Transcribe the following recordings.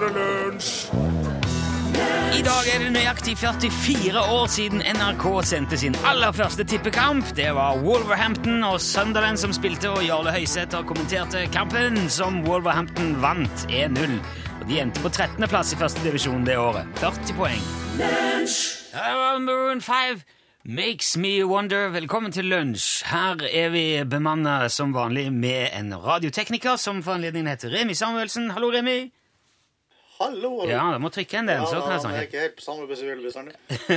er det lunsj! I dag er det nøyaktig 44 år siden NRK sendte sin aller første tippekamp. Det var Wolverhampton og Sunderland som spilte, og Jarle Høysæter kommenterte kampen, som Wolverhampton vant 1-0. Og De endte på 13. plass i første divisjon det året. 40 poeng. Her Maroon 5. Makes me wonder. Velkommen til lunsj. Her er vi bemanna som vanlig med en radiotekniker som for anledningen heter Remi Samuelsen. Hallo, Remi. Hallo! hallo. Ja, da må trykke en del, så kan jeg snakke. ikke helt på samme besøk bestandig.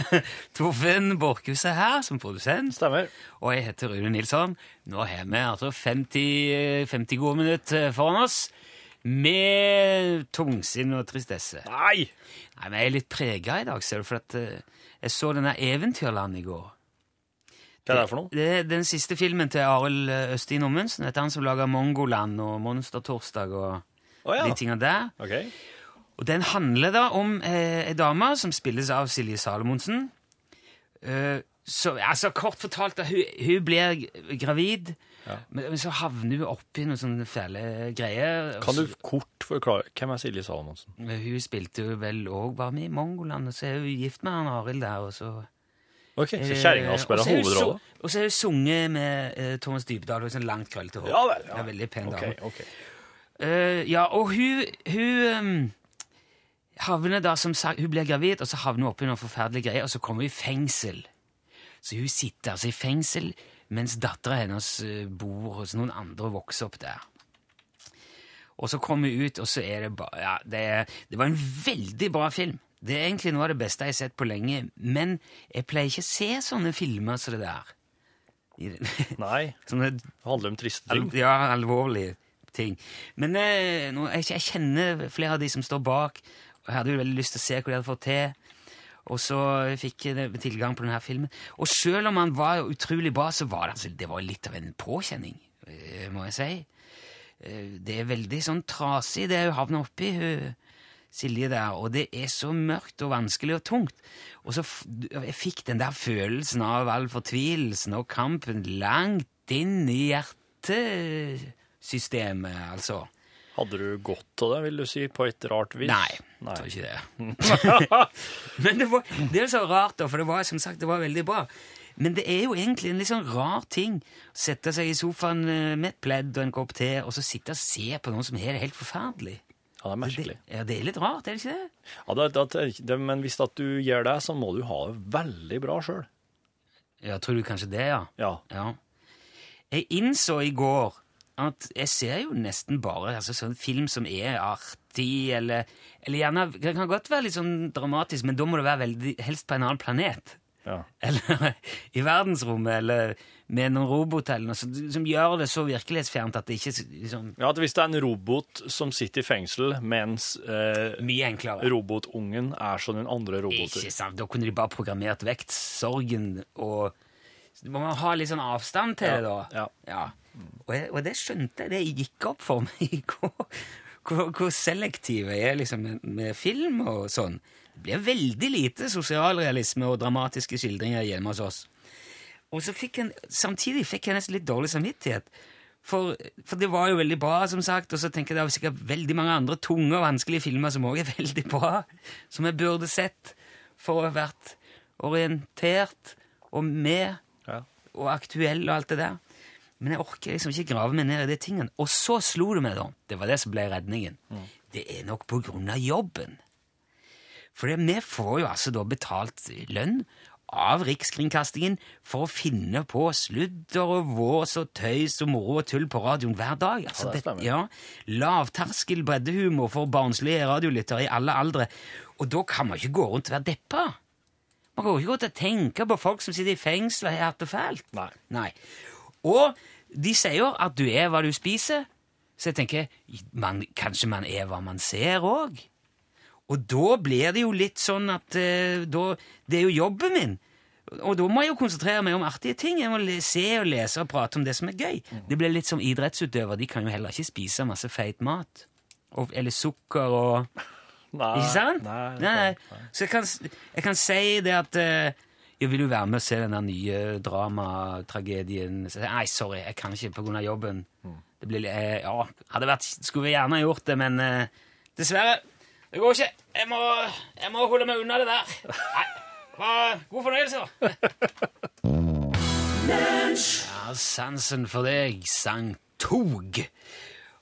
Torfinn Borchhus er her som produsent. Stemmer. Og jeg heter Rune Nilsson. Nå har vi altså 50, 50 gode minutter foran oss med tungsinn og tristesse. Nei! Nei, men Jeg er litt prega i dag, ser du, for at eh, jeg så denne Eventyrland i går. Hva er det for noe? Det er den siste filmen til Arild eh, Østin Ommundsen. Dette er han som lager Mongoland og Monstertorsdag og oh, ja. de tinga der. Ok. Og den handler da om eh, ei dame som spilles av Silje Salomonsen. Eh, så, altså, kort fortalt, da, hun, hun blir gravid, Ja. men, men så havner hun oppi noen sånne fæle greier. Kan du kort forklare hvem er Silje Salomonsen? Hun spilte jo vel òg bare med i Mongoland, og så er hun gift med han Arild der, og så Ok, Så kjerringa Eh, spiller og så er hun hovedrolle? su- Og så er hun sunget med uh, Thomas Dybdahl og sånn langt, krøllete hår. Ja vel. Er veldig pen Ok, dame. ok. Uh, ja, og hun, hun ehm, havner da, som sagt, hun blir gravid, og så havner hun oppi noen forferdelige greier, og så kommer hun i fengsel. Så hun sitter altså i fengsel, mens dattera hennes eh, bor hos noen andre og vokser opp der. Og så kommer hun ut, og så er det bare Ja, det, det var en veldig bra film. Det er egentlig noe av det beste jeg har sett på lenge, men jeg pleier ikke å se sånne filmer som det der. Nei, Sånne det handler om triste ting. Al ja, alvorlige ting. Men eh, jeg, kjenner flere av de som står bak, jeg hadde jo veldig lyst til å se hva de hadde fått til. Og så fikk jeg tilgang på denne filmen. Og selv om han var utrolig bra, så var det, altså, det var litt av en påkjenning, eh, må jeg si. Eh, Det er veldig sånn trasig, det hun havner oppi, hun Silje der, og det er så mørkt og vanskelig og tungt. Og så jeg fikk den der følelsen av all fortvilelsen og kampen langt inn i hjertesystemet, altså. Hadde du godt av det, vil du si, på et rart vis? Nei, jeg tror ikke det. Men det, var, det er så rart, da, for det var som sagt, det var veldig bra. Men det er jo egentlig en litt sånn rar ting å sette seg i sofaen eh, med et pledd og en kopp te, og så sitte og se på noen som har det helt forferdelig. Ja, det er merkelig. Det, ja, det er litt rart, er det ikke det? Ja, det, det, det, men hvis at du gjør det, så må du ha det veldig bra sjøl. Ja, tror du kanskje det, ja? Ja. Ja. Jeg innså i går at jeg ser jo nesten bare altså, sånn film som er artig, eller, eller gjerne Det kan godt være litt sånn dramatisk, men da må det være veldig, helst på en annen planet. ja. Eller i verdensrommet, eller med noen roboter eller noe sånt, som gjør det så virkelighetsfjernt at det ikke liksom, ja, at Hvis det er en robot som sitter i fengsel, mens eh, Mye enklere. robotungen er som den andre roboten Ikke sant? Da kunne de bare programmert vekt, sorgen, og så må man ha litt sånn avstand til det, da. Ja. ja. Og, jeg, og det skjønte jeg, det gikk opp for meg hvor, hvor selektiv jeg er liksom, med, med film og sånn. Det blir veldig lite sosialrealisme og dramatiske skildringer hjemme hos oss. Og så fikk jeg, samtidig fikk jeg nesten litt dårlig samvittighet. For, for det var jo veldig bra, som sagt, og så tenker jeg det er sikkert veldig mange andre tunge og vanskelige filmer som også er veldig bra, som jeg burde sett for å ha vært orientert og med Ja. og aktuell og alt det der. Men jeg orker liksom ikke grave meg ned i de tingene. Og så slo det meg, da. Det var det som ble redningen. Det er nok på grunn av jobben. For vi får jo altså da betalt lønn av Rikskringkastingen for å finne på sludder og vås og tøys og moro og tull på radioen hver dag. Altså, Ja, det ja, Lavterskel breddehumor for barnslige radiolyttere i alle aldre. Og da kan man ikke gå rundt og være deppa. Man kan jo ikke gå til å tenke på folk som sitter i fengsel og har hatt det fælt. Nei. Nei. Og de sier jo at du er hva du spiser. Så jeg tenker, man, kanskje man er hva man ser òg? Og da blir det jo litt sånn at eh, da, Det er jo jobben min. Og da må jeg jo konsentrere meg om artige ting. Jeg må se og lese og prate om det som er gøy. Det blir litt som idrettsutøver. De kan jo heller ikke spise masse feit mat. Og, eller sukker og Nei, Ikke sant? Nei, nei, nei. Så jeg kan, jeg kan si det at eh, Jeg vil jo være med og se den nye dramatragedien. Nei, sorry, jeg kan ikke av jobben. Mm. Det blir, eh, ja, hadde vært, skulle vi gjerne gjort det, men eh, dessverre. Det går ikke. Jeg må, jeg må holde meg unna det der. Nei. God fornøyelse, da. Ja, sansen for deg sang tog.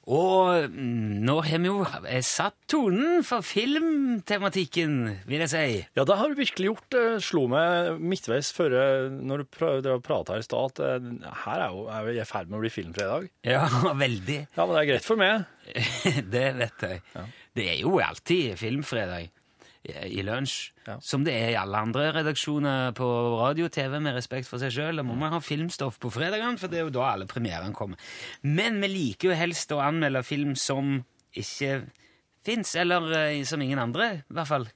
Og mm, nå har vi jo eh, satt tonen for filmtematikken, vil jeg si. Ja, det har du virkelig gjort. Det slo meg midtveis før når du prøvde å prate her i stad, at eh, her er jo er vi i ferd med å bli filmfredag. Ja, veldig. Ja, men det er greit for meg. det vet jeg. Det er jo alltid filmfredag i, lunsj, Ja. som det er i alle andre redaksjoner på radio og TV, med respekt for seg sjøl. Da må man ha filmstoff på fredagene, for det er jo da alle premierene kommer. Men vi liker jo helst å anmelde film som ikke fins, eller eh, som ingen andre, i hvert fall,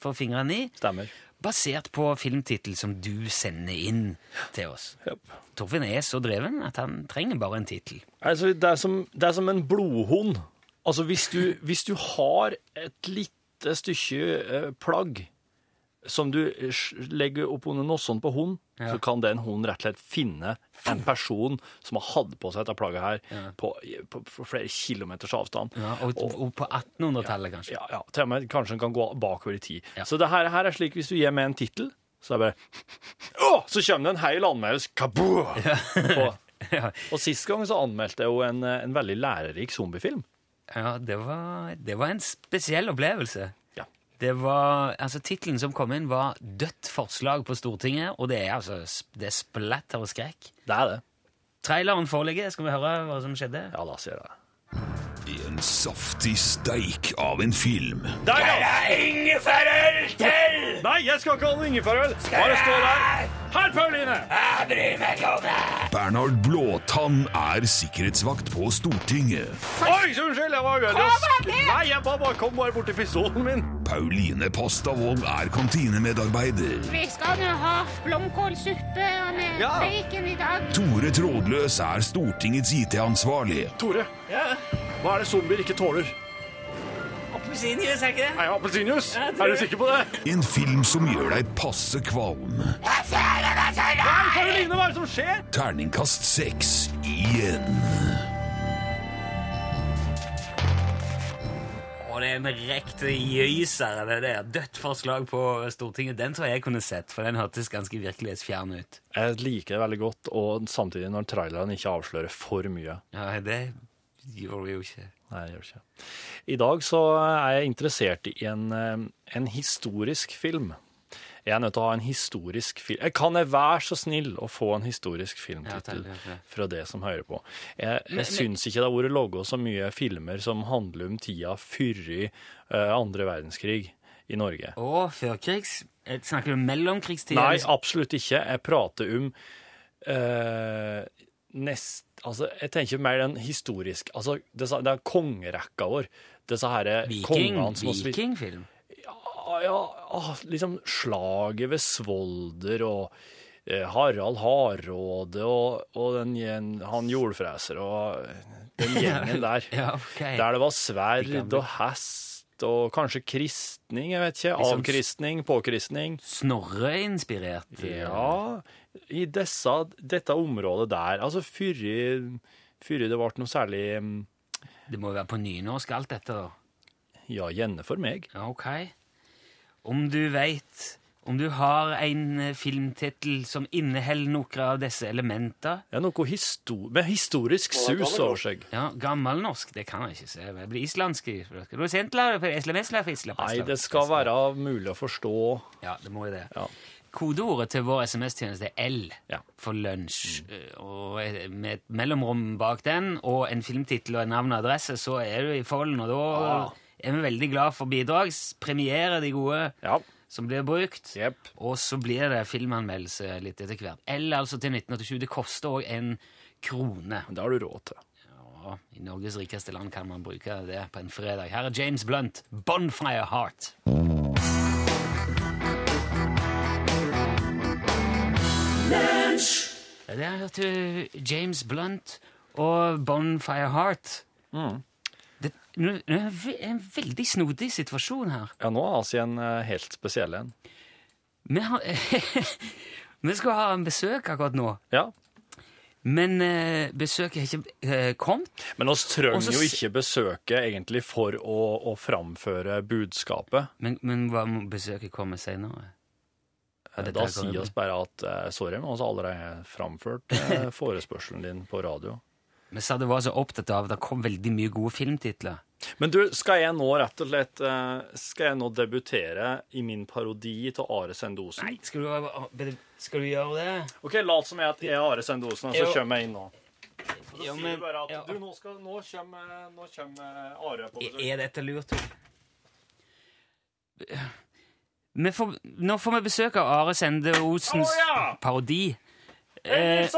får fingrene i. Stemmer. Basert på filmtittel som du sender inn til oss. Yep. Torfinn er så dreven at han trenger bare en tittel. Altså, det, som, det er som en blodhund. Altså, hvis du, hvis du har et lite stykke eh, plagg som du legger opp under nossen på hund, Ja. så kan den hunden rett og slett finne en person som har hatt på seg dette plagget her Ja. på, på, på flere kilometers avstand. Ja, og, og på 1800-tallet, kanskje. Ja, ja, til og med kanskje den kan gå bakover i tid. Så det her, her er slik, hvis du gir meg en tittel, så er det bare Å! Så kommer det en hel anmeldelse. Kaboo! Og sist gang så anmeldte jeg jo en, en veldig lærerik zombiefilm. Ja, det var, det var en spesiell opplevelse. Ja. Det var, altså Tittelen som kom inn, var 'Dødt forslag på Stortinget', og det er altså det er splatter og skrekk. Det er det. Traileren foreligger. Skal vi høre hva som skjedde? Ja, la oss gjøre det. En saftig steik av en film. Der, ja! ingefærøl til! Nei, jeg skal ikke ha noe ingefærøl! Bare stå der. Her, Pauline! Jeg bryr meg ikke om det! Bernhard Blåtann er sikkerhetsvakt på Stortinget. Oi, så unnskyld, jeg var uheldig. Nei, jeg bare, bare kom bare bort til pistolen min. Pauline Pastavold er kantinemedarbeider. Vi skal nå ha blomkålsuppe med Ja. bacon i dag. Tore Trådløs er Stortingets IT-ansvarlig. Tore, Ja, hva er det zombier ikke tåler? Appelsinjuice, er ikke det? Nei, jeg appelsinjuice? Jeg Er du sikker på det? En film som gjør deg passe kvalm. Nei, Pauline, hva er det som skjer? Terningkast seks igjen. Og det er en rekte jøyser, det der. Dødt forslag på Stortinget. Den tror jeg jeg kunne sett, for den hørtes ganske virkelighetsfjern ut. Jeg liker det veldig godt, og samtidig når traileren ikke avslører for mye. Ja, det gjorde vi jo ikke. Nei, det gjør ikke. I dag så er jeg interessert i en, eh, en historisk film. Jeg er nødt til å ha en historisk film. Eh, Kan jeg være så snill å få en historisk filmtittel fra det som hører på? Jeg, jeg syns ikke det har vært laga så mye filmer som handler om tida før uh, andre verdenskrig i Norge. Å, førkrigs? Eh, Snakker du mellomkrigstid? Nei, absolutt ikke. Jeg prater om uh, nest... Altså, jeg tenker mer den historisk Altså, Det, det er kongerekka vår. Disse herre Viking, kongene som vikingfilm? Ja, liksom slaget ved Svolder og eh, Harald Hardråde og, og den, gjen- han jordfreser og den gjengen der. Ja, okay. Der det var sverd og hest og kanskje kristning, jeg vet ikke. Liksom- Avkristning, påkristning. Snorre-inspirert? eh, Ja, i disse, dette området der. Altså før før det ble noe særlig mm, Det må jo være på nynorsk, alt dette, da. Ja, gjerne for meg. Ja, ok. Om du veit Om du har en eh, filmtittel som inneholder noen av disse elementene. Ja, noe histor med historisk sus over seg. Ja, gammelnorsk, det kan jeg ikke se. Det blir islandsk. Nei, det skal være mulig å forstå. Ja, det må jo det. Ja. Kodeordet til vår SMS-tjeneste er L Ja. for lunsj. Mm. Og med et mellomrom bak den og en filmtittel og en navn og adresse, så er du i folden. Og da Ah. Er vi veldig glad for bidrag. Premiere de gode Ja. som blir brukt. Yep. Og så blir det filmanmeldelse litt etter hvert. Eller altså til 1987. Det koster òg en krone. Det har du råd til. Ja, I Norges rikeste land kan man bruke det på en fredag. Her er James Blunt, 'Bonfire Heart'. Der hørte du James Blunt og 'Bonfire Heart'. Det nå- nå er det en veldig snodig situasjon her. Ja, nå er Asia en eh, helt spesiell en. Vi, har, vi skal ha en besøk akkurat nå. Ja. Men eh, besøket har ikke eh, kommet. Men oss trenger Også, jo ikke besøket egentlig for å, å framføre budskapet. Men, men hva må besøket komme senere? Eh, Da sier oss bare at eh, sorry, men vi har allerede framført eh, forespørselen din på radio. Vi sa det var så opptatt av at det kom veldig mye gode filmtitler. Men du, skal jeg nå rett og slett eh, Skal jeg nå debutere i min parodi av Are Sendosen? Nei, skal du, skal du gjøre det? OK, lat som jeg jeg er Are Sendosen, og så kommer jeg inn nå. Så Ja, sier du bare at ja. du, nå, skal, nå kommer, nå kommer Are på besøk. Er dette lurt? Får, nå får vi besøk av Are Sende Osens oh, ja! parodi. Hei, Eh,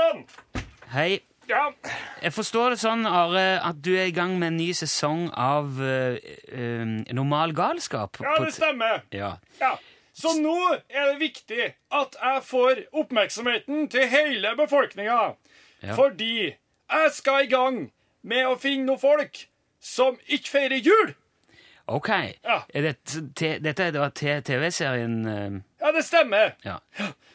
hei. Ja. Jeg forstår det sånn, Are, at du er i gang med en ny sesong av eh, eh, Normal galskap. ja, det stemmer. Ja. Ja. Så nå er det viktig at jeg får oppmerksomheten til hele befolkninga. Ja. Fordi jeg skal i gang med å finne noen folk som ikke feirer jul. Ok. Ja. Er te, dette er da TV-serien eh, Ja, det stemmer. Ja.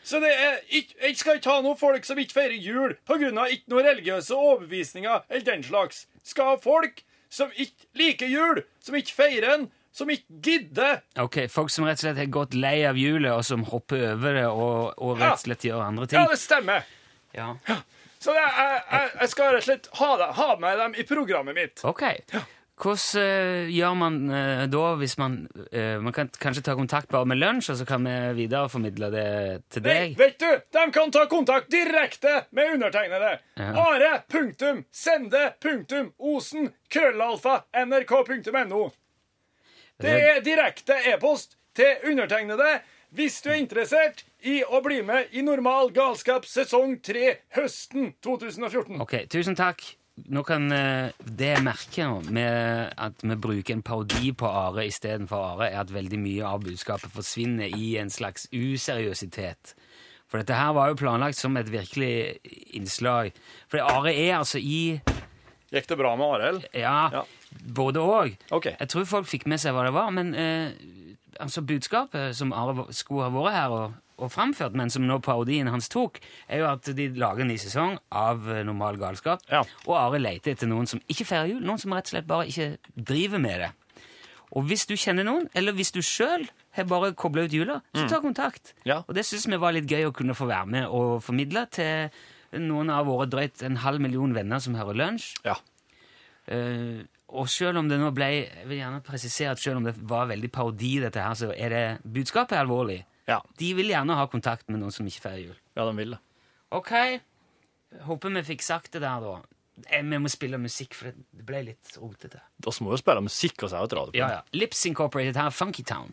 Så det er ikke, jeg skal ikke ha noen folk som ikke feirer jul pga. ikke noen religiøse overbevisninger eller den slags. Skal ha folk som ikke liker jul, som ikke feirer den, som ikke gidder. Ok, Folk som rett og slett har gått lei av julet, og som hopper over det og, og rett og slett gjør andre ting. Ja, det stemmer. Ja. Så jeg, jeg, jeg, jeg skal rett og slett ha, det, ha med dem i programmet mitt. Ok. Hvordan eh, gjør man eh, da hvis man eh, Man kan kanskje ta kontakt bare med lunsj, og så kan vi videreformidle det til Nei, deg? vet du, de kan ta kontakt direkte med undertegnede. Ja. Are, punktum, sende, punktum, osen, krøllalfa, nrk.no. Det er direkte e-post til undertegnede hvis du er interessert i å bli med i Normal galskap sesong 3 høsten 2014. Ok, tusen takk. Nå kan eh, Det jeg merker med at vi bruker en parodi på Are istedenfor Are, er at veldig mye av budskapet forsvinner i en slags useriøsitet. For dette her var jo planlagt som et virkelig innslag. For Are er altså i Gikk det bra med Arild? Ja, Ja. både og. Okay. Jeg tror folk fikk med seg hva det var, men eh, altså budskapet som Are skulle ha vært her og, og framført, men som nå parodien hans tok, er jo at de lager en ny sesong av eh, Normal galskap, Ja. og Are leter etter noen som ikke feirer jul, noen som rett og slett bare ikke driver med det. Og hvis du kjenner noen, eller hvis du sjøl har bare kobla ut jula, så ta kontakt. Mm. Ja. Og det syns vi var litt gøy å kunne få være med og formidle til noen av våre drøyt en halv million venner som hører lunsj. Ja. Uh, og selv om det nå ble Jeg vil gjerne presisere at selv om det var veldig parodi, dette her, så er det budskapet er alvorlig. Ja. De vil gjerne ha kontakt med noen som ikke feirer jul. ja, de vil det. Ok, håper vi fikk sagt det der, da. Eh, Vi må spille musikk, for det det ble litt rotete. Da må jo spille musikk og er radioprogram. Ja, ja. Lips Incorporated her, Funky Town.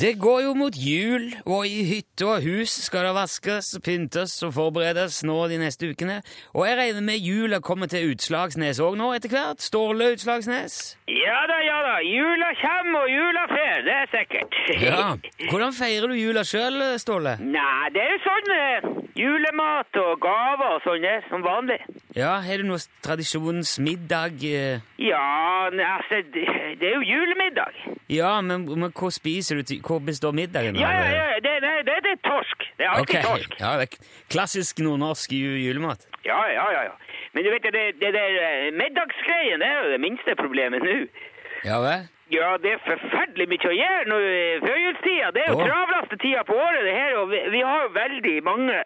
Det går jo mot jul, og i hytte og hus skal det vaskes, pyntes og forberedes nå de neste ukene. Og jeg regner med jula kommer til Utslagsnes òg nå etter hvert? Ståle Utslagsnes? Ja da, ja da. Jula kommer og jula fer, det er sikkert. Ja. Hvordan feirer du jula sjøl, Ståle? Nei, det er jo sånn med julemat og gaver og sånn, det som vanlig. Ja, Har du noe tradisjonsmiddag? eh? Ja, altså, det, det er jo julemiddag. Ja, men, men hva spiser du til? Hvor består middagen? Ja, av? ja, ja, det, det, det, det er torsk. Det er alltid okay. torsk. ja, det er klassisk nordnorsk julemat. Ja, ja, ja, ja. Men du vet, det, det der eh, middagsgreien, det er jo det minste problemet nå. Ja vel? Ja, det er forferdelig mye å gjøre nå i førjulstida. Det er jo Å. travleste tida på året, det her. Og vi, vi har jo veldig mange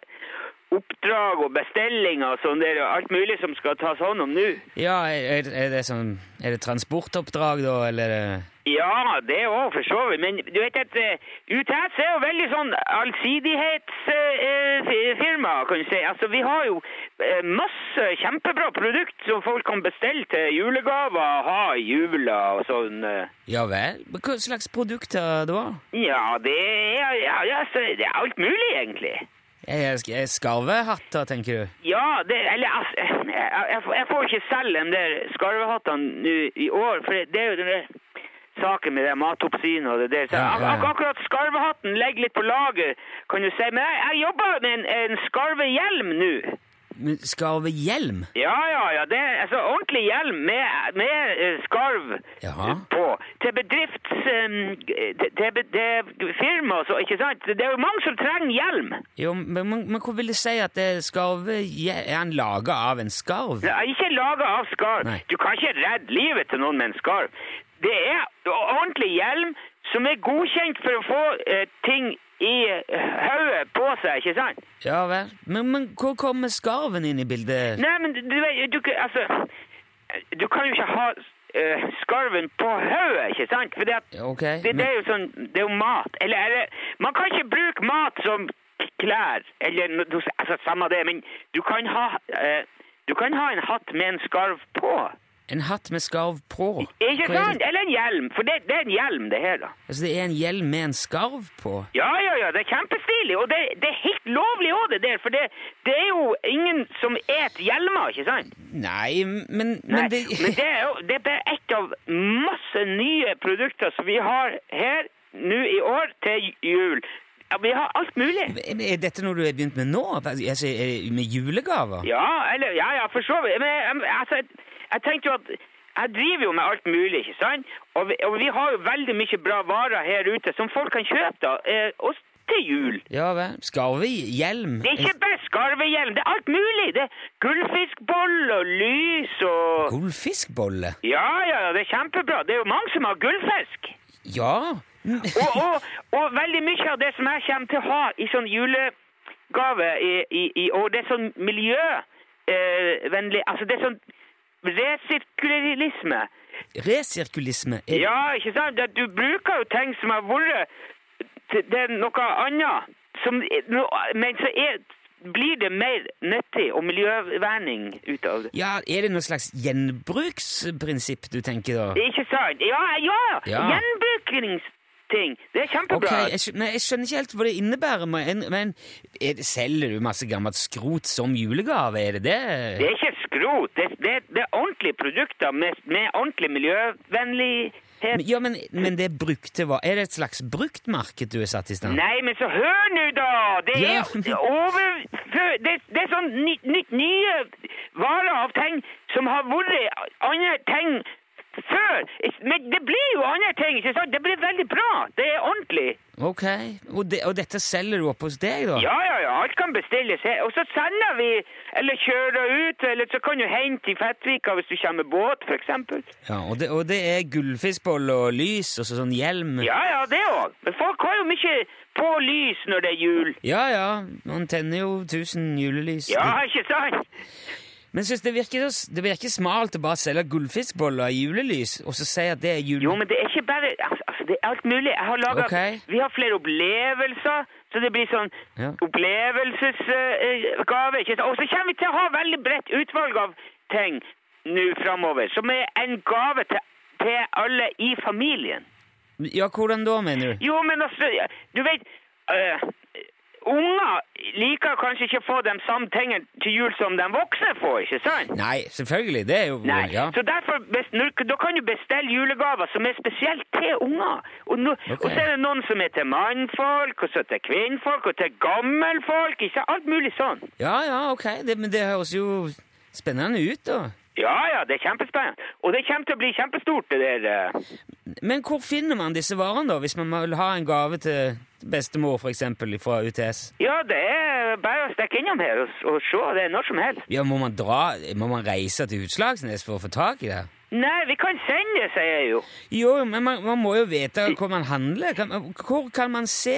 oppdrag og bestillinger og sånn der, og alt mulig som skal tas hånd om nå. Ja, er, er det sånn Er det transportoppdrag, da, eller er Ja, det òg, for så vidt. Men du vet at uh, UTS er jo veldig sånn allsidighetsfirma, kan du si. Altså, vi har jo eh, masse kjempebra produkt som folk kan bestille til julegaver, ha i jula og sånn. eh. Ja vel? Hva slags produkter da? Ja, det er, ja, det er alt mulig, egentlig. Er skarvehatter, tenker du? Ja, det, eller altså, jeg, jeg, får- jeg får ikke selge de der skarvehattene i år, for det, det er jo den der saken med det matoppsynet og det der. Så Ja, ja, ja. ak akkurat skarvehatten ligger litt på lager, kan du si. Men jeg, jeg jobber med en, en skarvehjelm nå. Men Skarvehjelm? Ja, ja, ja. Det er altså ordentlig hjelm med, med eh, skarv Jaha. på. Til bedrifts... til, til, til firma og så, ikke sant? Det er jo mange som trenger hjelm. Jo, men, men, hvor vil det si at det skarve Er han laga av en skarv? Er ikke laget av skarv. Nei. Du kan ikke redde livet til noen med en skarv. Det er ordentlig hjelm som er godkjent for å få eh, ting i eh, hodet på seg, ikke sant? Ja vel. Men, men hvor kommer skarven inn i bildet? Nei, men du, vet, du, kan- altså, du kan jo ikke ha uh, skarven på hodet, ikke sant? For det, at- det, det er jo sånn, det er jo mat. Eller eller man kan ikke bruke mat som klær, eller altså, samme det, men du kan ha, uh, du kan ha en hatt med en skarv på. En hatt med skarv på? Ikke sant? Eller en hjelm, for det, det er en hjelm det her da. Altså, det er en hjelm med en skarv på? Ja, ja, ja, det er kjempestilig, og det, det er helt lovlig også det der, for det, det er jo ingen som et hjelmer, ikke sant? Nei, men, Nei, men det men det er jo det er et av masse nye produkter som vi har her nå i år til jul. Ja, vi har alt mulig. Er dette noe du har begynt med nå? Altså, er- med julegaver? Ja, eller, ja, ja, for så vidt. Men altså, jeg, tenkte jo at jeg driver jo med alt mulig, ikke sant? Og vi, og vi har jo veldig mye bra varer her ute som folk kan kjøpe da, eh, oss til jul. Ja vel. Skarvehjelm? Det er ikke bare skarvehjelm, det er alt mulig. Det er Gullfiskbolle og lys og... Gullfiskbolle? Ja, ja, ja, det er kjempebra. Det er jo mange som har gullfisk. Ja. Og, og, og veldig mye av det som jeg kommer til å ha i sånn julegave i, i, i år, det er sånn miljøvennlig Altså, det er sånn resirkulerisme. Resirkulisme? Er, Ja, ikke sant? Du bruker jo ting som har vært til noe annet, som, men så er, blir det mer nyttig og miljøverning ut av det. ja, er det noe slags gjenbruksprinsipp du tenker da? Ikke sant? Ja, ja! Ja. Gjenbrukningsting. Det er kjempebra. kjempebra. jeg, skjø- men jeg skjønner ikke helt hva det innebærer. Men, men det, selger du masse gammelt skrot som julegave? Er det det? Det er ikke skrot. Det, det, det er ordentlige produkter med, med ordentlig miljøvennlighet. Ja, men, men det brukte hva? Er det et slags bruktmarked du er satt i stand? Nei, men så hør nå, da! Det er Ja. over... det, det er sånn nytt nye varer av ting som har vært andre ting før. Men det blir jo andre ting, ikke sant? Det blir veldig bra. Det er ordentlig. Ok, og, de, og dette selger du opp hos deg, da? Ja, ja, ja, alt kan bestilles her. Og så sender vi, eller kjører ut, eller så kan du hente i Fettvika hvis du kommer med båt, eksempel. Ja, og, det, og det er gullfiskboll og lys og sånn hjelm? Ja, ja, det òg. Men folk har jo mye på lys når det er jul. ja, ja, man tenner jo tusen julelys. Ja, ikke sant? Men synes det virker, så- det virker smalt å bare selge gullfiskboller i julelys, og så si at det er jul... Jo, men det er ikke bare Altså, altså det er alt mulig. Jeg har laget, okay. Vi har flere opplevelser, så det blir sånn Ja. opplevelsesgave. Uh. Og så kommer vi til å ha veldig bredt utvalg av ting nå framover, som er en gave til, til alle i familien. Ja, hvordan da, mener du? Jo, men altså, du vet øh, Unger liker kanskje ikke å få de samme tingene til jul som de voksne får, ikke sant? Nei, selvfølgelig, det er jo... Nei, Ja. så derfor, da kan du bestille julegaver som er spesielt til unger. Og, no, okay. og så er det noen som er til mannfolk, og så til kvinnfolk, og til gammelfolk, ikke? Alt mulig sånn. Ja, ja, ok, det, men det høres jo spennende ut da. Ja, ja, det er kjempespennende. Og det kommer til å bli kjempestort, det der. eh. Men hvor finner man disse varene da, hvis man vil ha en gave til bestemor, for eksempel, fra UTS? Ja, det er bare å stikke innom her og, og se, det er når som helst. Ja, må man dra, må man reise til Utslagsnes for å få tak i det? Nei, vi kan sende, sier jeg jo. Jo, men man, man må jo vite hvor man handler. Kan, hvor kan man se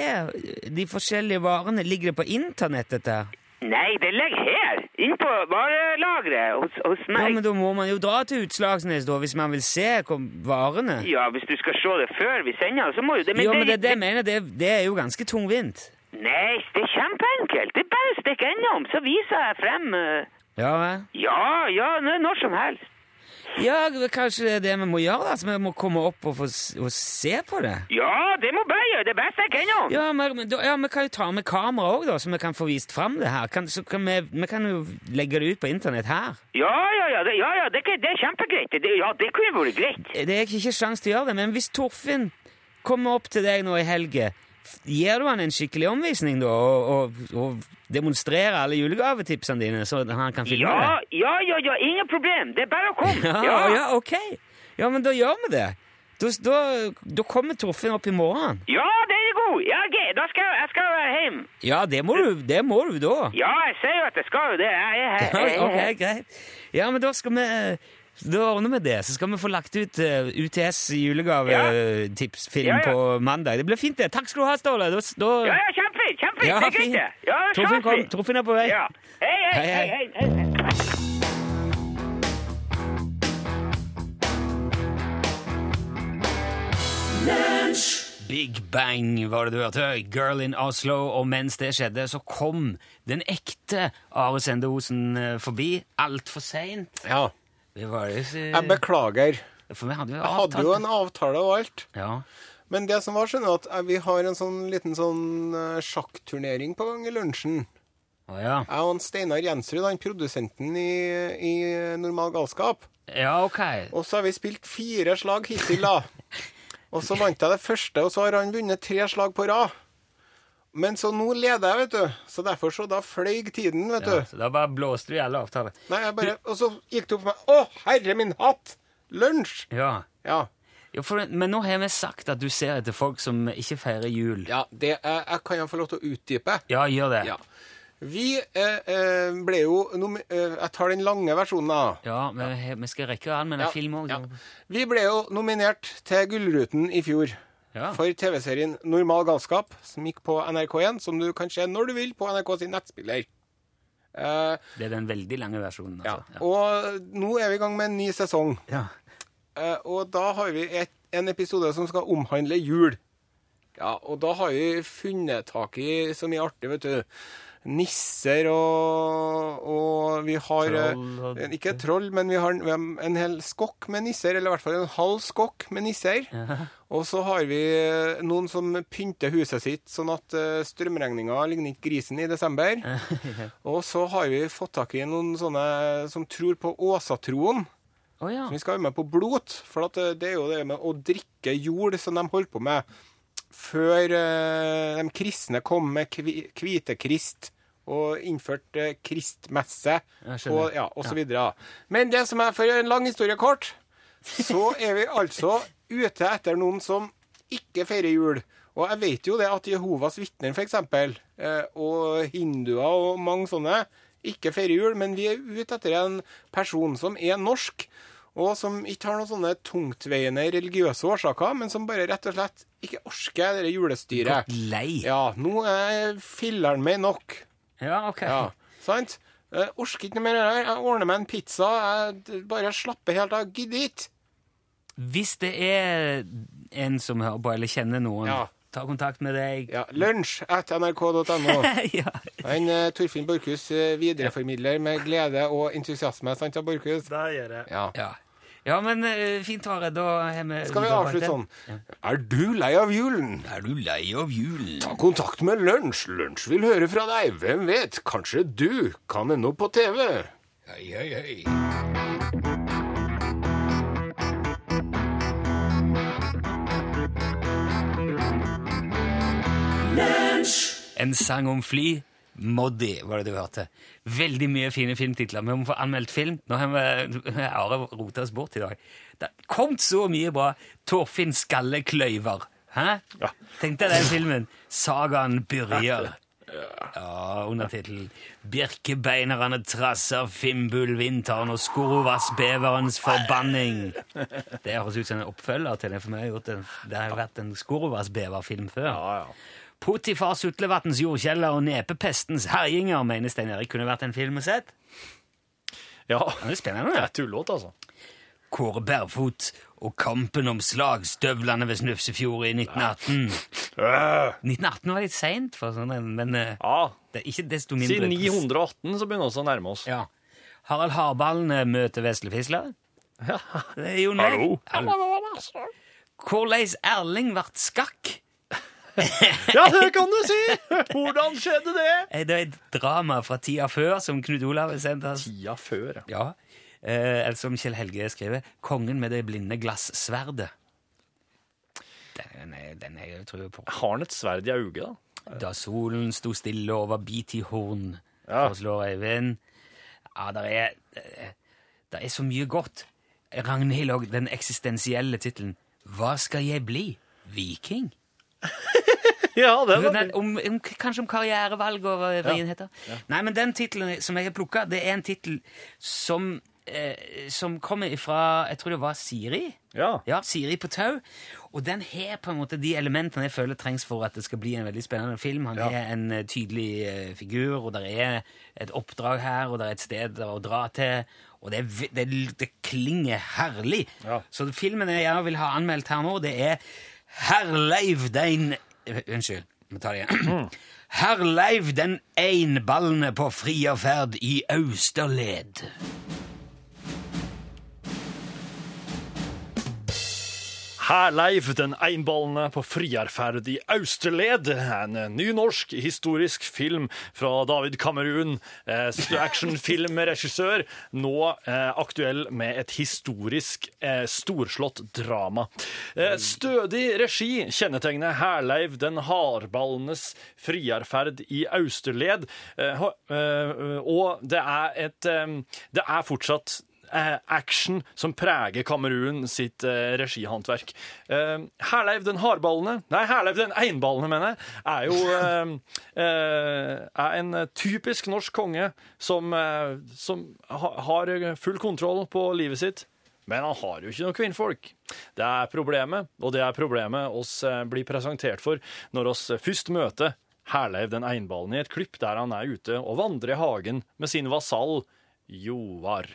de forskjellige varene? Ligger det på internett, dette? Nei, det ligger her, inne på varelageret hos, hos Ja, men da må man jo dra til Utslagsnes, da, hvis man vil se varene Ja, hvis du skal se det før vi sender, så må jo det Jo, men det, det jeg mener, det, det er jo ganske tungvint. Nei, det er kjempeenkelt. Det er bare å stikke innom, så viser jeg frem. uh... Ja, vel? Ja, ja, når som helst. Ja, kanskje det er det vi må gjøre, da. Så Vi må komme opp og, få, og se på det. Ja, det må bare gjøre. Det bare å stikke innom. Ja, men, da- ja, vi kan jo ta med kamera òg, da, så vi kan få vist fram det her. Kan, så kan vi, vi kan jo legge det ut på internett her. Ja, ja, ja, det, ja, ja, det, det er kjempegreit. Det, ja, det kunne vært greit. Det er ikke sjans til å gjøre det, men hvis Torfinn kommer opp til deg nå i helge, f- gir du han en skikkelig omvisning da, og, og, og demonstrerer alle julegavetipsene dine, så han kan filme Ja, det? ja, ja, ja, ingen problem. Det er bare å komme. Ja, ja, ok. Ja, men da gjør vi det. Da, da, da kommer Torfinn opp i morgen. Ja, det er god. Ja, okay. da skal jeg, jeg skal være hjemme. Ja, det må du, det må du da. Ja, jeg sier jo at jeg skal jo det. Jeg er her. Er ok, greit. Ja, men da skal vi da ordner vi det. Så skal vi få lagt ut uh, UTS julegavetipsfilm Ja, ja. på mandag. Det blir fint, det. Takk skal du ha, Ståle. Da, da, Ja, ja, kjempefint, kjempefint. Ja, det er greit, det. Ja, Torfinn, kom. Torfinn er på vei. Ja. Hei, hei, Hei, hei, hei. hei, hei. Big Bang var det du hørte. Girl in Oslo. Og mens det skjedde, så kom den ekte Are Sende Osen eh, forbi altfor seint. Ja. Det var det så- Jeg beklager. For vi hadde jo Jeg hadde jo en avtale og alt. Ja. Men det som var, skjønner at eh, vi har en sånn liten sånn eh, sjakkturnering på gang i lunsjen. Å ja. Jeg og Steinar Jensrud, han produsenten i, i Normal galskap. Ja, ok. Og så har vi spilt fire slag hittil, da. Og så vant jeg det første, og så har han vunnet tre slag på rad. Men så nå leder jeg, vet du. Så derfor så da fløy tiden, vet Ja, du. så da bare blåste du i alle avtaler. Nei, jeg bare, Og så gikk det opp for meg Å, herre min hatt! Lunsj! Ja. Ja. ja for, men nå har vi sagt at du ser etter folk som ikke feirer jul. ja det, jeg, jeg kan jo få lov til å utdype. Ja, gjør det. Ja. Vi eh, eh, ble jo nomi- eh, Jeg tar den lange versjonen, da. Ja, he- vi skal rekke an med en Ja, film òg. ja. Vi ble jo nominert til Gullruten i fjor. Ja. For TV-serien Normal galskap, som gikk på NRK1, som du kan se når du vil på NRK sin nettspiller. Eh, Det er den veldig lange versjonen. ja. Altså. Og nå er vi i gang med en ny sesong. Ja. Eh, og da har vi et, en episode som skal omhandle jul. Ja, og da har vi funnet tak i så mye artig, vet du. Nisser og, og vi har eh, Troll Ikke troll, men vi har, vi har en hel skokk med nisser, eller i hvert fall en halv skokk med nisser. Og så har vi eh, noen som pynter huset sitt sånn at uh, strømregninga ligner ikke grisen i desember. Og så har vi fått tak i noen sånne som tror på åsatroen. Oh, ja. Så vi skal være med på blot, for at eh, det er jo det med å drikke jord som de holder på med før eh, de kristne kom med kvi- hvitekrist og innførte eh, kristmesse og, ja, og så videre. Men det som er for en lang historie kort, så er vi altså ute etter noen som ikke feirer jul. Og jeg vet jo det at Jehovas vitner, f.eks., eh, og hinduer og mange sånne, ikke feirer jul, men vi er ute etter en person som er norsk, og som ikke har noen sånne tungtveiende religiøse årsaker, men som bare rett og slett ikke orker det julestyret. Gått lei. Ja, nå er filleren meg nok. Ja, ok. Ja, sant? Jeg orker ikke noe mer av det her. Jeg ordner meg en pizza. Jeg bare slapper helt av. Gidder ikke. Hvis det er en som hører på, eller kjenner noen, Ja. ta kontakt med deg. Ja, Lunsj at nrk.no. ja. En uh, Torfinn Borchhus uh, videreformidler med glede og entusiasme. Sant, Borchhus? Det gjør jeg. Ja. Ja. Ja, men eh, fint, Are. Da har vi Skal vi avslutte sånn? Ja. Er du lei av julen? Er du lei av julen? Ta kontakt med Lunsj. Lunsj vil høre fra deg. Hvem vet? Kanskje du kan ende opp på TV. Hei, hei, hei. En sang om fly. Moddi, var det du hørte. Veldig mye fine filmtitler. Vi må få anmeldt film. Nå har vi Are rota oss bort i dag. Det har kommet så mye bra. Torfinn Skallekløyver. Hæ? Ja. Tenk deg den filmen. Sagaen Byrjer. Ja, undertittelen Birkebeinerne trasser Fimbulvinteren og Skorovasbeverens forbanning. Det høres ut som en oppfølger til det, for meg har gjort en, det har vært en Skorovasbeverfilm før. Ja, ja. Potifar Sutlevatns jordkjeller og Nepepestens herjinger mener Stein Erik kunne vært en film å sett. Ja, Det er spennende. det er tullåt, altså. Kåre Bærfot og kampen om slagstøvlene ved Snufsefjord i 1918. 1918 var litt seint, sånn men eh, Ja, det er ikke desto mindre Siden 918 så begynner vi å nærme oss. Ja. Harald Harballen møter Vesle Fisler. Ja. Det er jo. Hallo. Hallo. Hvordan Erling ble skakk? Ja, det kan du si! Hvordan skjedde det? Eh, Det er et drama fra tida før som Knut Olav har sendt oss. Tida før, ja. Ja. Eh, eller som Kjell Helge skriver, 'Kongen med det blinde glassverdet'. Den er, den er jeg tror på. Har han et sverd i auget, da? Da solen sto stille over Bitihorn, Ja. foreslår Eivind. Ja, der er, det er så mye godt. Ragnhild og den eksistensielle tittelen Hva skal jeg bli? Viking? Ja, det var Den, om, om, kanskje om karrierevalg og hva vrien heter. Nei, men den tittelen som jeg har plukka, det er en tittel som, eh, som kommer fra Jeg tror det var Siri. Ja. Ja, Siri på tau. Og den har på en måte de elementene jeg føler trengs for at det skal bli en veldig spennende film. Han Ja. er en eh, tydelig eh, figur, og det er et oppdrag her, og det er et sted å dra til. Og det, det, det klinger herlig. Ja. Så filmen jeg vil ha anmeldt her nå, det er Herleiv den Unnskyld, vi tar det igjen. Herleiv den einballende på frierferd i Austerled. Herleiv den einballende på friarferd i Austerled. En ny norsk historisk film fra David Kamerun. Eh, Actionfilmregissør. Nå eh, aktuell med et historisk eh, storslått drama. Eh, stødig regi kjennetegner Herleiv den hardballenes friarferd i Austerled. Eh, eh, og det er et eh, Det er fortsatt action som preger Kamerun sitt eh, regihåndverk. Eh, Herleiv den hardballene, nei, Herleiv den einballene, mener jeg, er jo eh, eh, er en typisk norsk konge som, eh, som ha, har full kontroll på livet sitt. Men han har jo ikke noe kvinnfolk. Det er problemet, og det er problemet oss eh, blir presentert for når oss først møter Herleiv den einballen i et klipp der han er ute og vandrer i hagen med sin vasall Joar.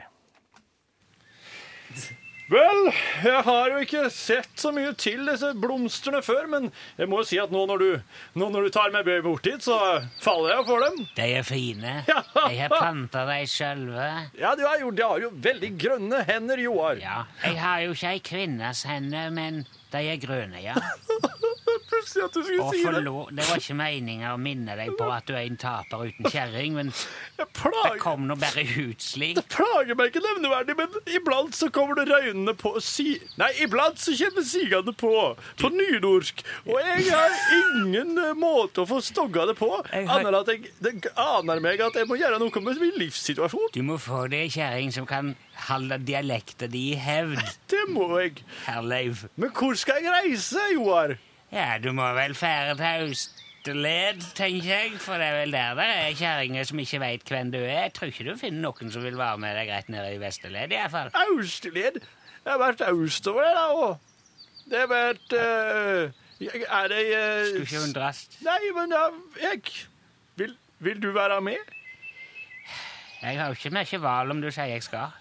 Vel, jeg har jo ikke sett så mye til disse blomstene før, men jeg må jo si at nå når du, nå når du tar meg bort dit, så faller jeg for dem. De er fine. Ja. Jeg har planta dem sjølve. Ja, du har jo, de har jo veldig grønne hender, Joar. Ja. Jeg har jo ikke ei kvinnes hender, men de er grønne, ja. Plutselig at du skulle si det. det var ikke meninga å minne deg på at du er en taper uten kjerring, men det kom nå bare ut slik. det plager meg ikke nevneverdig, men iblant så kommer det røynende på si... Nei, iblant så kommer sigende på, på nynorsk, og jeg har ingen eh, måte å få stogga det på, annet enn at jeg, det aner meg at jeg må gjøre noe med min livssituasjon. Du må få deg kjerring som kan holde dialekta di i hevd, Det må jeg. Herleiv. Men hvor skal jeg reise, Joar? Ja, du må vel fære til Austerled, tenker jeg, for det er vel der det er kjerringer som ikke veit hvem du er. Jeg tror ikke du finner noen som vil være med deg rett nede i Vesterled, iallfall. Austerled? Jeg har vært austover, det, da, og det har vært eh, Er det uh, Skulle ikke undres. Nei, men da, jeg vil, vil du være med? Jeg har jo ikke mye valg om du sier jeg skal.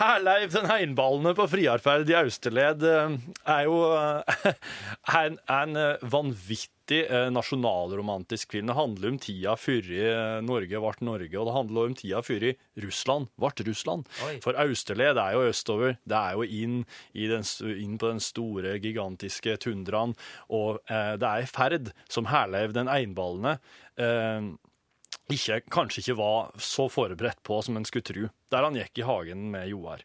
Herleiv den einballende på friarferd i Austerled eh, er jo er en, en eh, vanvittig eh, nasjonalromantisk film. Det handler om tida før eh, Norge ble Norge, og det handler om tida før Russland ble Russland. Oi. For Austerled er jo østover. Det er jo inn, i den, inn på den store, gigantiske tundraen, og eh, det er i ferd som Herleiv den einballende eh, ikke, kanskje ikke var så forberedt på som en skulle tro, der han gikk i hagen med Joar.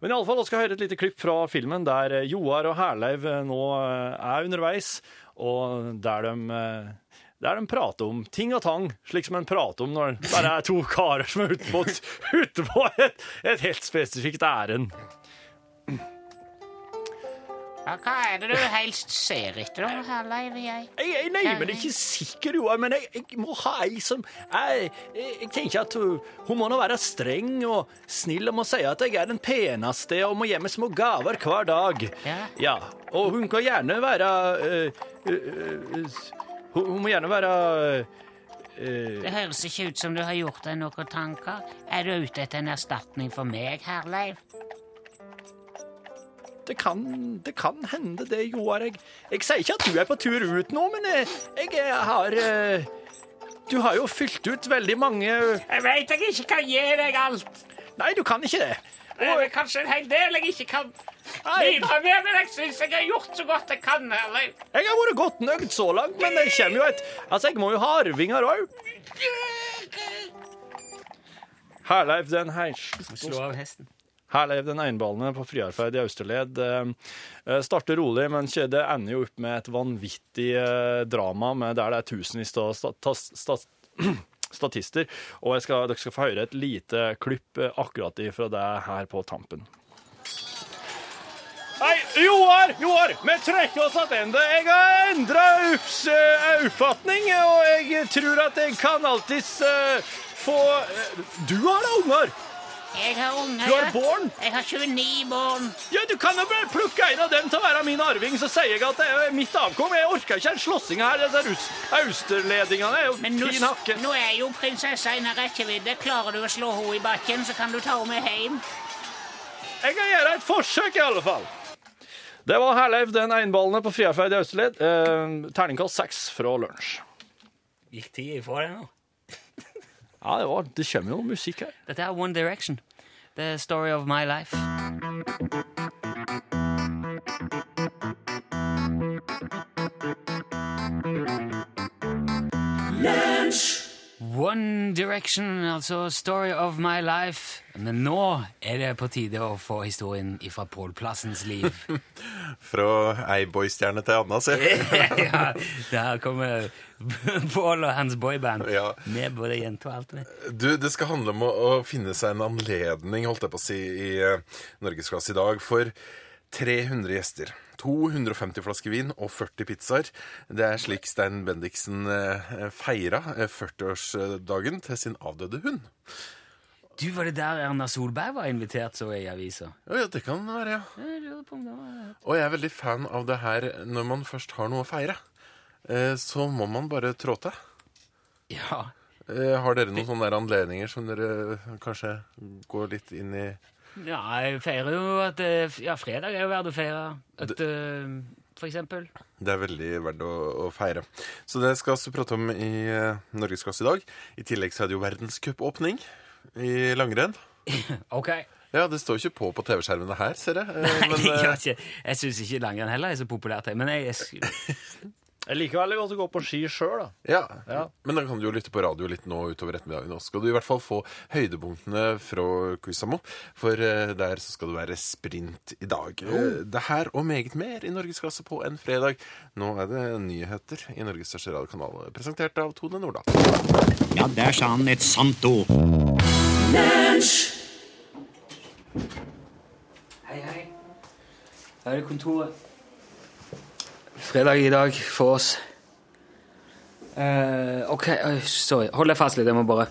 Men i alle fall, vi skal høre et lite klipp fra filmen der eh, Joar og Herleiv eh, nå eh, er underveis, og der de, der de prater om ting og tang, slik som en prater om når det bare er to karer som er ute på, et helt spesifikt ærend. Ja, hva er det du helst ser etter, da, Herleiv? Jeg? Jeg, jeg nei, men ikke sikker, jo. men jeg, jeg må ha ei som jeg, jeg, tenker at hun, hun må nå være streng og snill og må si at jeg er den peneste og må gi meg små gaver hver dag. Ja. ja. og hun kan gjerne være uh, uh, uh, hun, må gjerne være øh, Det høres ikke ut som du har gjort deg noen tanker. Er du ute etter en erstatning for meg, Herleiv? Det, kan, det kan hende det, Joar. Jeg, jeg sier ikke at du er på tur ut nå, men jeg, jeg har øh, Du har jo fylt ut veldig mange Jeg veit jeg ikke kan gi deg alt. Nei, du kan ikke det. Det er vel kanskje en hel del jeg ikke kan bidra med, men jeg syns jeg har gjort så godt jeg kan, Herleiv. Jeg har vært godt nøyd så langt, men det kommer jo et Altså, jeg må jo ha arvinger òg. Herleiv den heis... Slå av hesten. Herleiv den einballende på friarferd i Austerled eh, eh, starter rolig, men det ender jo opp med et vanvittig eh, drama med der det er tusenvis av sta, ta, sta, statister. Og skal, dere skal få høre et lite klipp eh, akkurat ifra det her på tampen. Nei, Joar, Joar, vi trekker oss tilbake. Jeg har endra oppfatning, og jeg tror at jeg kan alltids uh, få Du har da unger? Jeg har unger. Du har barn? Jeg har 29 barn. Ja, Du kan jo bare plukke en av dem til å være min arving, så sier jeg at det er mitt avkom. Jeg orker ikke en slåssinga her. Disse rus- austerledingene er jo Men nå, fin hakke. nå er jo prinsessa innen rekkevidde. Klarer du å slå henne i bakken, så kan du ta henne med hjem. Jeg kan gjøre et forsøk, i alle fall. Det var Herleif den einballende på Friafeid i Austerled. Eh, terningkast seks fra lunsj. Gikk tida ifra deg nå? Ja, det, var, det kommer jo musikk her. Dette er One Direction. The story of my life. One Direction, altså Story of my life. Men nå er det på tide å få historien ifra Pål Plassens liv. Fra ei boystjerne til anna, se. ja, der kommer Pål og hans boyband Ja. med både jente og alt. det. Du, det skal handle om å, å finne seg en anledning, holdt jeg på å si, i uh, Norgesklasse i dag, for 300 gjester. 250 flasker vin og 40 pizzaer. Det er slik Stein Bendiksen uh, feira uh, 40-årsdagen til sin avdøde hund. Du, Var det der Erna Solberg var invitert, så jeg i avisa? Ja, det kan være, ja. Og jeg er veldig fan av det her når man først har noe å feire. eh, Så må man bare trå til. Ja. Eh, Har dere noen sånne anledninger som dere kanskje går litt inn i Ja, jeg feirer jo at eh, Ja, fredag er jo verdt å feire. At, det, for eksempel. Det er veldig verdt å, å feire. Så det skal vi prate om i uh, Norgesklasse i dag. I tillegg så er det jo verdenscupåpning i langrenn. Ok. Ja, det står ikke på på TV-skjermene her, ser jeg. Men, Nei, jeg eh, jeg syns ikke langrenn heller er så populært. Men jeg, jeg, Jeg liker veldig godt å gå på ski sjøl, da. ja. Ja. Men da kan du jo lytte på radio litt nå utover ettermiddagen. Nå skal du i hvert fall få høydepunktene fra Quizamo, for eh, der så skal det være sprint i dag. Eh, Det her og meget mer i Norgesklasse på en fredag. Nå er det nyheter i Norges største radiokanal, presentert av Tone Nordahl. Ja, der sa han et sant ord. Hei, hei. Her er det kontoret. Fredag i dag for oss. Uh, ok, sorry. Hold deg fast litt, jeg må bare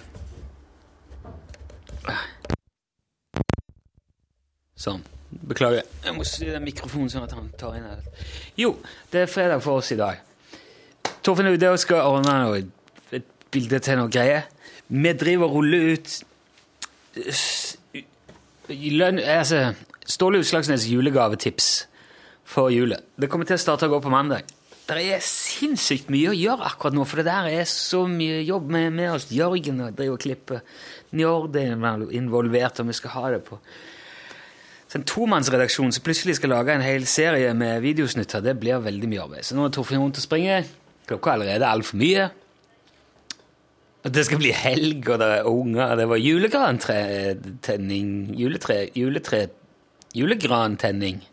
Sånn. Beklager. Jeg må styre mikrofonen sånn at han tar inn alt. Jo, det er fredag for oss i dag. Torfinn og skal ordne noe, et bilde til noe greier. Vi driver og ruller ut lønn, altså, Ståle Utslagsnes julegavetips for julet. Det kommer til å starte å gå på mandag. Det er sinnssykt mye å gjøre akkurat nå, for det der er så mye jobb med, med oss. Jørgen og driver og klipper. Njord er involvert, og vi skal ha det på så En tomannsredaksjon som plutselig skal lage en hel serie med videosnutter, det blir veldig mye arbeid. Så nå er Torfinn rundt og springer. Klokka er allerede altfor mye. Det skal bli helg, og det er unger. Det var julegrantenning Juletre... Juletre... Julegrantenning.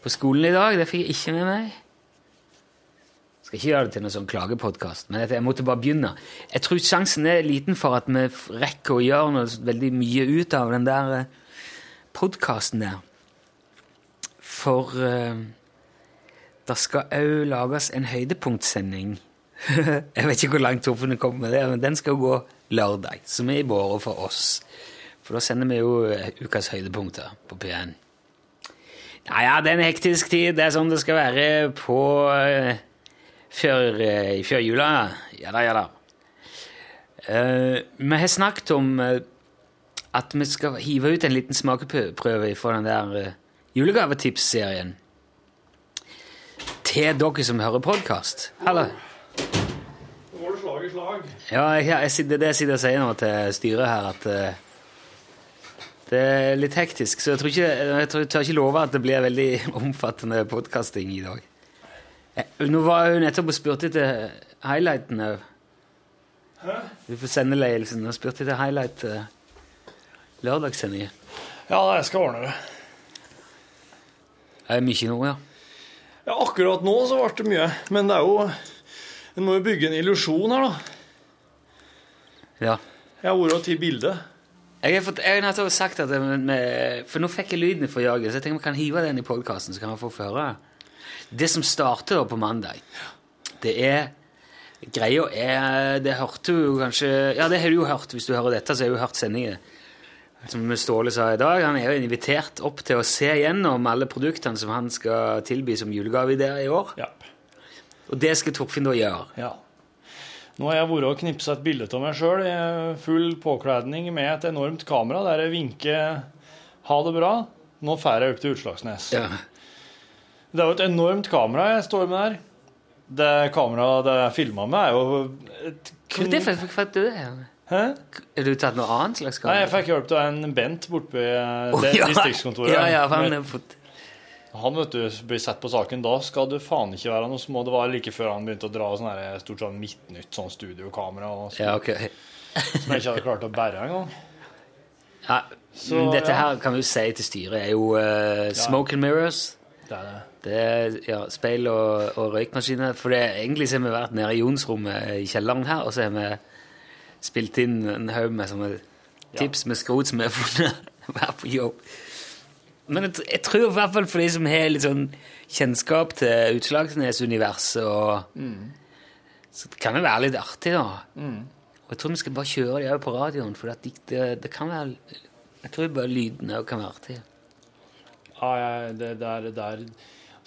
På skolen i dag. Det fikk jeg ikke med meg. Skal ikke gjøre det til noen sånn klagepodkast, men jeg måtte bare begynne. Jeg tror sjansen er liten for at vi rekker å gjøre noe veldig mye ut av den der podkasten der. For uh, det skal òg lages en høydepunktsending. jeg vet ikke hvor langt Torfinn kommer med det, men den skal gå lørdag, som er i båre for oss. For da sender vi jo eh, ukas høydepunkter på P1. Ja, ja, det er en hektisk tid. Det er sånn det skal være på uh, før, uh, før jula. Ja da, ja da. Uh, vi har snakket om at vi skal hive ut en liten smakeprøve fra den der julegavetips-serien. Til dere som hører podkast. Hallo. Nå går det slag i slag. Ja, jeg, jeg, sitter- det jeg sitter og sier nå til styret her, at det er litt hektisk. Så jeg, tror ikke, jeg tør ikke love at det blir veldig omfattende podkasting i dag. Eh, Nå var hun nettopp og spurte etter highlighten òg. Du får sendeledelsen og spurte etter highlight uh, lørdagssendingen. Ja, jeg skal ordne det. Det er mye nå, ja. Ja, akkurat nå så ble det mye. Men det er jo En må jo bygge en illusjon her, da. Ja. Jeg har vært og tatt bilde. Jeg har, fått, jeg har sagt at med, For nå fikk jeg lyden fra Jørgen, så jeg tenker vi kan hive den i podkasten, så kan vi få høre. Det som starter da på mandag, det er Greia er Det hørte du kanskje Ja, det har du jo hørt. Hvis du hører dette, så har du hørt sendingen. Som Ståle sa i dag, han er jo invitert opp til å se gjennom alle produktene som han skal tilby som julegave i år. Ja. Og det skal Torfinn da gjøre. ja. Nå har jeg vært og knipsa et bilde av meg sjøl i full påkledning med et enormt kamera der jeg vinker 'ha det bra'. Nå drar jeg opp til Utslagsnes. Ja. Det er jo et enormt kamera jeg står med der. Det kameraet det jeg filma med, er jo et Hva er det for hva er det? Hæ? Er du tatt noe annet slags kamera? Nei, jeg fikk hjelp av en Bent borte ved oh, ja. distriktskontoret. Ja, ja, han er fått Han vet du, blir sett på saken. Da skal du faen ikke være noe små. Det var like før han begynte å dra sånn her stort sånn midtnytt sånn studiokamera sånn, Ja, okay. som jeg ikke hadde klart å bære engang. Ja, Så, dette ja. her kan vi jo si til styret er jo uh, smoke and mirrors. Det er det. Det er ja, speil og, og røykmaskiner. For det, egentlig så har vi vært nede i Jonsrommet i kjelleren her, og så har vi spilt inn en haug med sånne tips med skrot som vi har funnet hver på jobb. Men jeg, jeg tror i hvert fall for de som har litt sånn kjennskap til Utslagsnes-universet, og så kan det være litt artig, da. Og jeg tror vi skal bare kjøre de òg på radioen, for at de, det, det kan være Jeg tror bare lydene òg kan være artig. Ja, ja, det der, der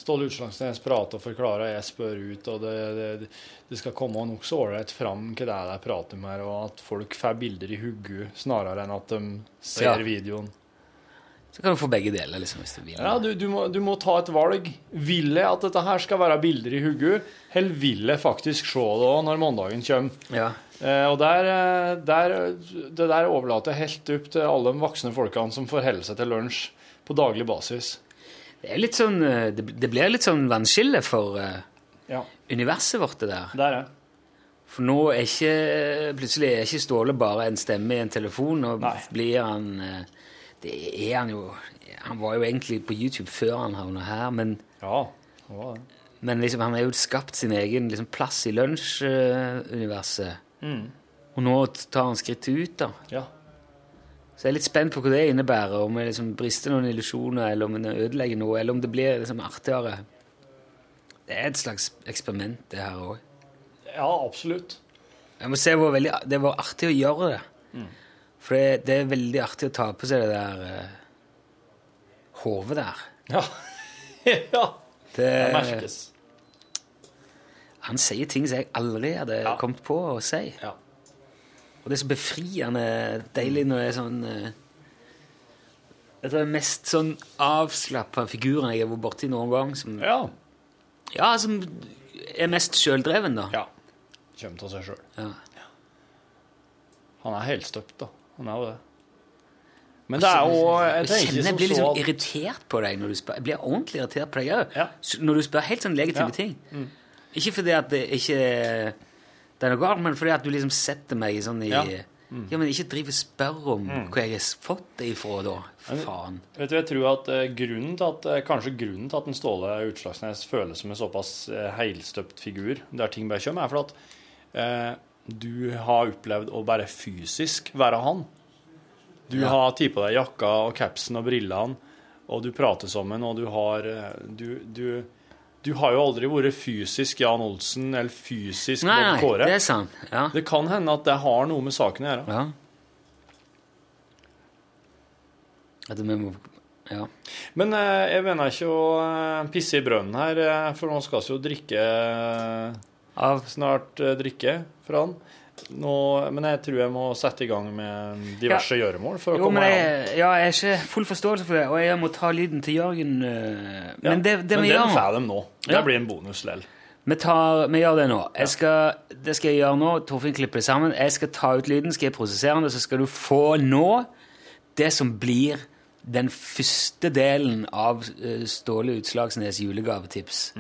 Ståle Utslagsnes prater og forklarer, jeg spør ut, og det, det, det skal komme nokså ålreit fram hva det er de prater med, og at folk får bilder i hodet snarere enn at de ser Ja. videoen. Så kan du få begge deler, liksom, hvis du vil. Ja, du, du, må, du må ta et valg. Vil jeg at dette her skal være bilder i hodet, eller vil jeg faktisk se det òg når mandagen kommer? Ja. Eh, og der, eh, der, det der overlater jeg helt opp til alle de voksne folkene som forholder seg til lunsj på daglig basis. Det er litt sånn eh, Det, det blir litt sånn vannskille for uh, Ja, universet vårt, det der. Det er det. For nå er ikke Plutselig er ikke Ståle bare en stemme i en telefon, og Nei. blir han eh, Det er han jo Han var jo egentlig på YouTube før han havna her, men, Ja, det var det. men liksom, han har jo skapt sin egen liksom, plass i lunsjuniverset. Og nå tar han skrittet ut, da. Ja. Så jeg er litt spent på hva det innebærer, om jeg liksom brister noen illusjoner, eller om jeg ødelegger noe, eller om det blir liksom artigere. Det er et slags eksperiment, det her òg. ja, absolutt. Jeg må se hvor veldig, det var artig å gjøre det. For det, det er veldig artig å ta på seg det der uh, hodet der. Ja. ja. Det, Det merkes. han sier ting som jeg aldri hadde Ja. kommet på å si. Ja. Og det er så befriende deilig når det er sånn uh, tror det er mest sånn avslappa figuren jeg har vært borti noen gang. Som, Ja. ja, som er mest sjøldreven, da. ja. Kommer av seg sjøl. Ja. Han er helstøpt, da. Han jo det. Men det er jo Jeg tenker kjenner jeg blir liksom så irritert på deg når du spør. Jeg blir ordentlig irritert på deg òg. Ja. Når du spør helt sånn legitime Ja. ting. Ikke fordi at det ikke det er noe galt, men fordi at du liksom setter meg sånn i Ja. Ja, men ikke driv og spør om hvor jeg har fått det ifra, da. Faen. Vet du, jeg tror at eh, grunnen til at, eh, Kanskje grunnen til at en Ståle Utslagsnes føles som en såpass heilstøpt helstøpt figur, der ting bare kommer, er for at eh, du har opplevd å bare fysisk være han. Du Ja. har tatt på deg jakka og capsen og brillene, og du prater sammen, og du har eh, Du, du, du har jo aldri vært fysisk Jan Olsen eller fysisk Nei, nei, Kåre. det er sant. Ja. Det kan hende at det har noe med saken å gjøre. ja. At vi må Ja. Men eh, jeg mener ikke å eh, pisse i brønnen her, for nå skal vi jo drikke Av snart drikke fra han. Nå, men jeg tror jeg må sette i gang med diverse gjøremål for å Jo, komme men jeg, ja, jeg har ikke full forståelse for det, og jeg må ta lyden til Jørgen. Ja, Men det, det men vi gjør nå får de nå. Det Ja. blir en bonus lell. vi, tar, vi gjør det nå. Jeg skal, det skal jeg gjøre nå. Torfinn klipper det sammen. Jeg skal ta ut lyden, skal jeg prosessere den, og så skal du få nå det som blir den første delen av øh, Ståle Utslagsnes julegavetips.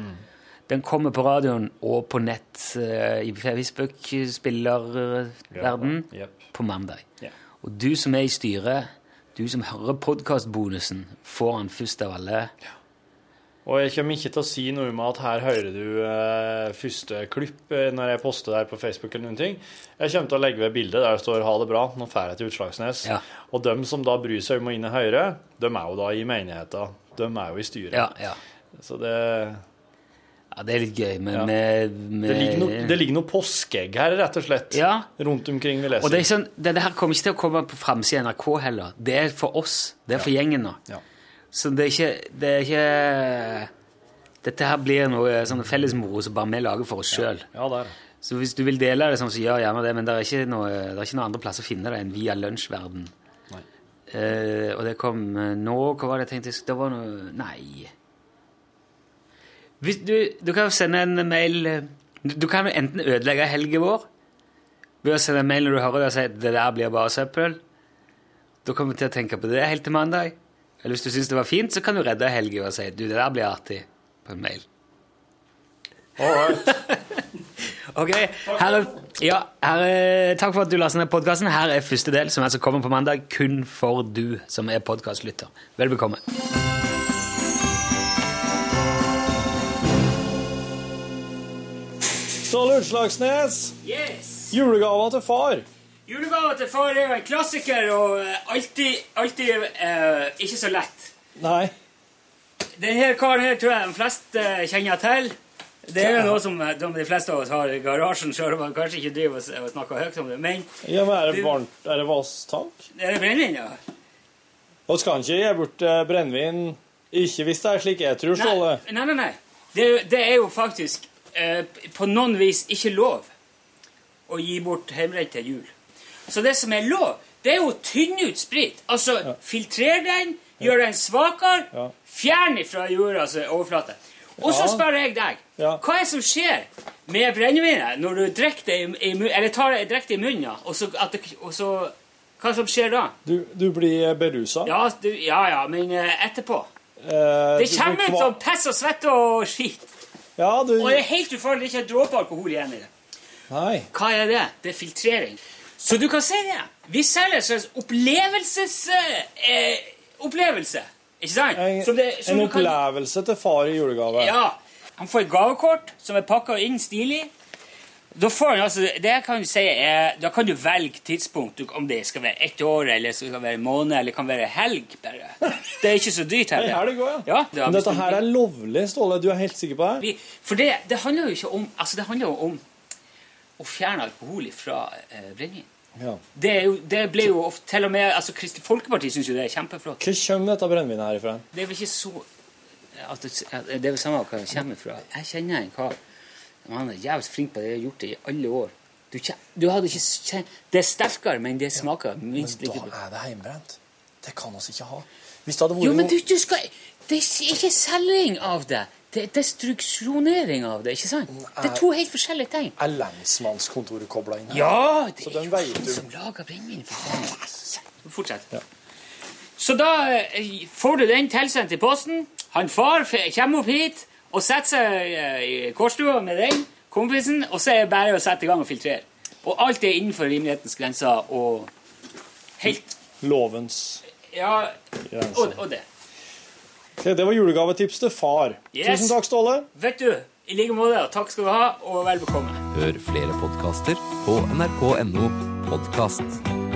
Den kommer på radioen og på nett øh, i Facebook-spillerverden Jepp. på mandag. Yeah. Og du som er i styret, du som hører podkastbonusen, får den først av alle. Og jeg kommer ikke til å si noe om at her hører du eh, første klipp eh, når jeg poster der på Facebook eller noen ting. Jeg kommer til å legge ved bildet der det står 'ha det bra', nå drar jeg til Utslagsnes. Ja. Og dem som da bryr seg om å inn i Høyre, dem er jo da i menigheta. Dem er jo i styret. Ja, ja. Så det, ja, det er litt gøy, men Ja. med, med det, ligger noe, det ligger noe påskeegg her, rett og slett. Ja. Rundt omkring vi leser. Og det, er sånn, det, det her kommer ikke til å komme på framsida av NRK heller. Det er for oss. Det er for gjengen nå. Ja. Så det er ikke, det er ikke Dette her blir noe sånn felles moro som bare vi lager for oss sjøl. Ja, Ja, Så hvis du vil dele det, sånn, så gjør gjerne det, men det er ikke noe, er ikke noe andre plass å finne det enn via Lunsjverden. Eh, og det kom eh, nå Hva var det jeg tenkte? Det var noe Nei. Hvis du, du kan jo sende en mail eh, Du, du kan jo enten ødelegge helgen vår ved å sende en mail når du hører det og si at det der blir bare søppel. Da kommer vi til å tenke på det helt til mandag. Eller hvis du syns det var fint, så kan du redde helgen ved å si du, det der blir artig på en mail. Ok, her er, ja, her er, Takk for at du lastet ned podkasten. Her er første del, som altså kommer på mandag, kun for du som er podkastlytter. Vel bekomme. Ståle Utslagsnes, Yes! julegaver til far. Julegaver til far er jo en klassiker og eh, alltid, alltid uh, ikke så lett. Nei. Denne karen her tror jeg de fleste kjenner til. Det er jo noe som, eh, de fleste av oss har i garasjen, selv om man kanskje ikke driver og snakker høyt om det. Men Ja, men er det varmt? Er det vasstank? er det brennevin, ja? Vi skal ikke gi bort eh, brennevin ikke hvis det er slik jeg tror, Ståle. Nei, nei, nei. Det, det er jo faktisk eh, på noen vis ikke lov å gi bort hjemmebrent til jul. Så det som er lov, det er jo å tynne ut sprit. Altså filtrere den, gjøre den svakere, Ja. fjerne fra jordas overflate. Og så Ja. spør jeg deg, Ja. hva er det som skjer med brennevinet når du drikker det i, eller tar det direkte i munnen, ja, og så, at det, og så Hva som skjer da? Du, du blir berusa. Ja, ja, ja, men eh, etterpå. Eh, Det kommer ut som piss og svette og skit. Ja, du Og det er helt ufarlig. Det er ikke en dråpe alkohol igjen i det. Nei. Hva er det? Det er filtrering. Så du kan si det. Vi selger en slags opplevelsesopplevelse. Eh, opplevelse. Ikke sant? En, Som det- som en opplevelse kan- til far i julegave. Ja. Han får et gavekort som er pakka inn stilig. Da får altså, det kan si er, da kan du velge tidspunkt, om det skal være ett år, eller skal være en måned, eller kan være helg. bare. Det er ikke så dyrt heller. Det er helg går, ja. Ja, det Men dette her er lovlig, Ståle. Du er helt sikker på det? For det, det handler jo ikke om Altså, det handler jo om å fjerne alkohol fra eh, brennevin. Ja. Det, jo, det ble jo ofte Til og med altså, Kristelig Folkeparti syns jo det er kjempeflott. Hvor kommer dette brennevinet herifra? Det er vel ikke så at det, det er vel samme hva det kommer fra. Jeg kjenner en kar Han er jævlig flink på det. Jeg har gjort det i alle år. Du, du hadde ikke kjent Det er sterkere, men det smaker minst like da er det hjemmebrent. Det kan oss ikke ha. Hvis det hadde vært Jo, men du, du skal Det er ikke selging av det. Det er destruksjonering av det, ikke sant? Det er to helt forskjellige ting. Er lensmannskontoret kobla inn her? Ja, det er jo han du. som lager brennevin. Fortsett. Ja. Så da eh, får du den tilsendt i posten. Han far kommer opp hit og sette seg eh, i kårstua med den kompisen, og så er det bare å sette i gang og filtrere. Og alt er innenfor rimelighetens grenser og helt Lovens Ja, og, og det. Okay, Det var julegavetips til far. Yes. Tusen takk, Ståle. Vet du, i like måte, takk skal du ha, og vel bekomme. Hør flere podkaster på nrk.no podkast.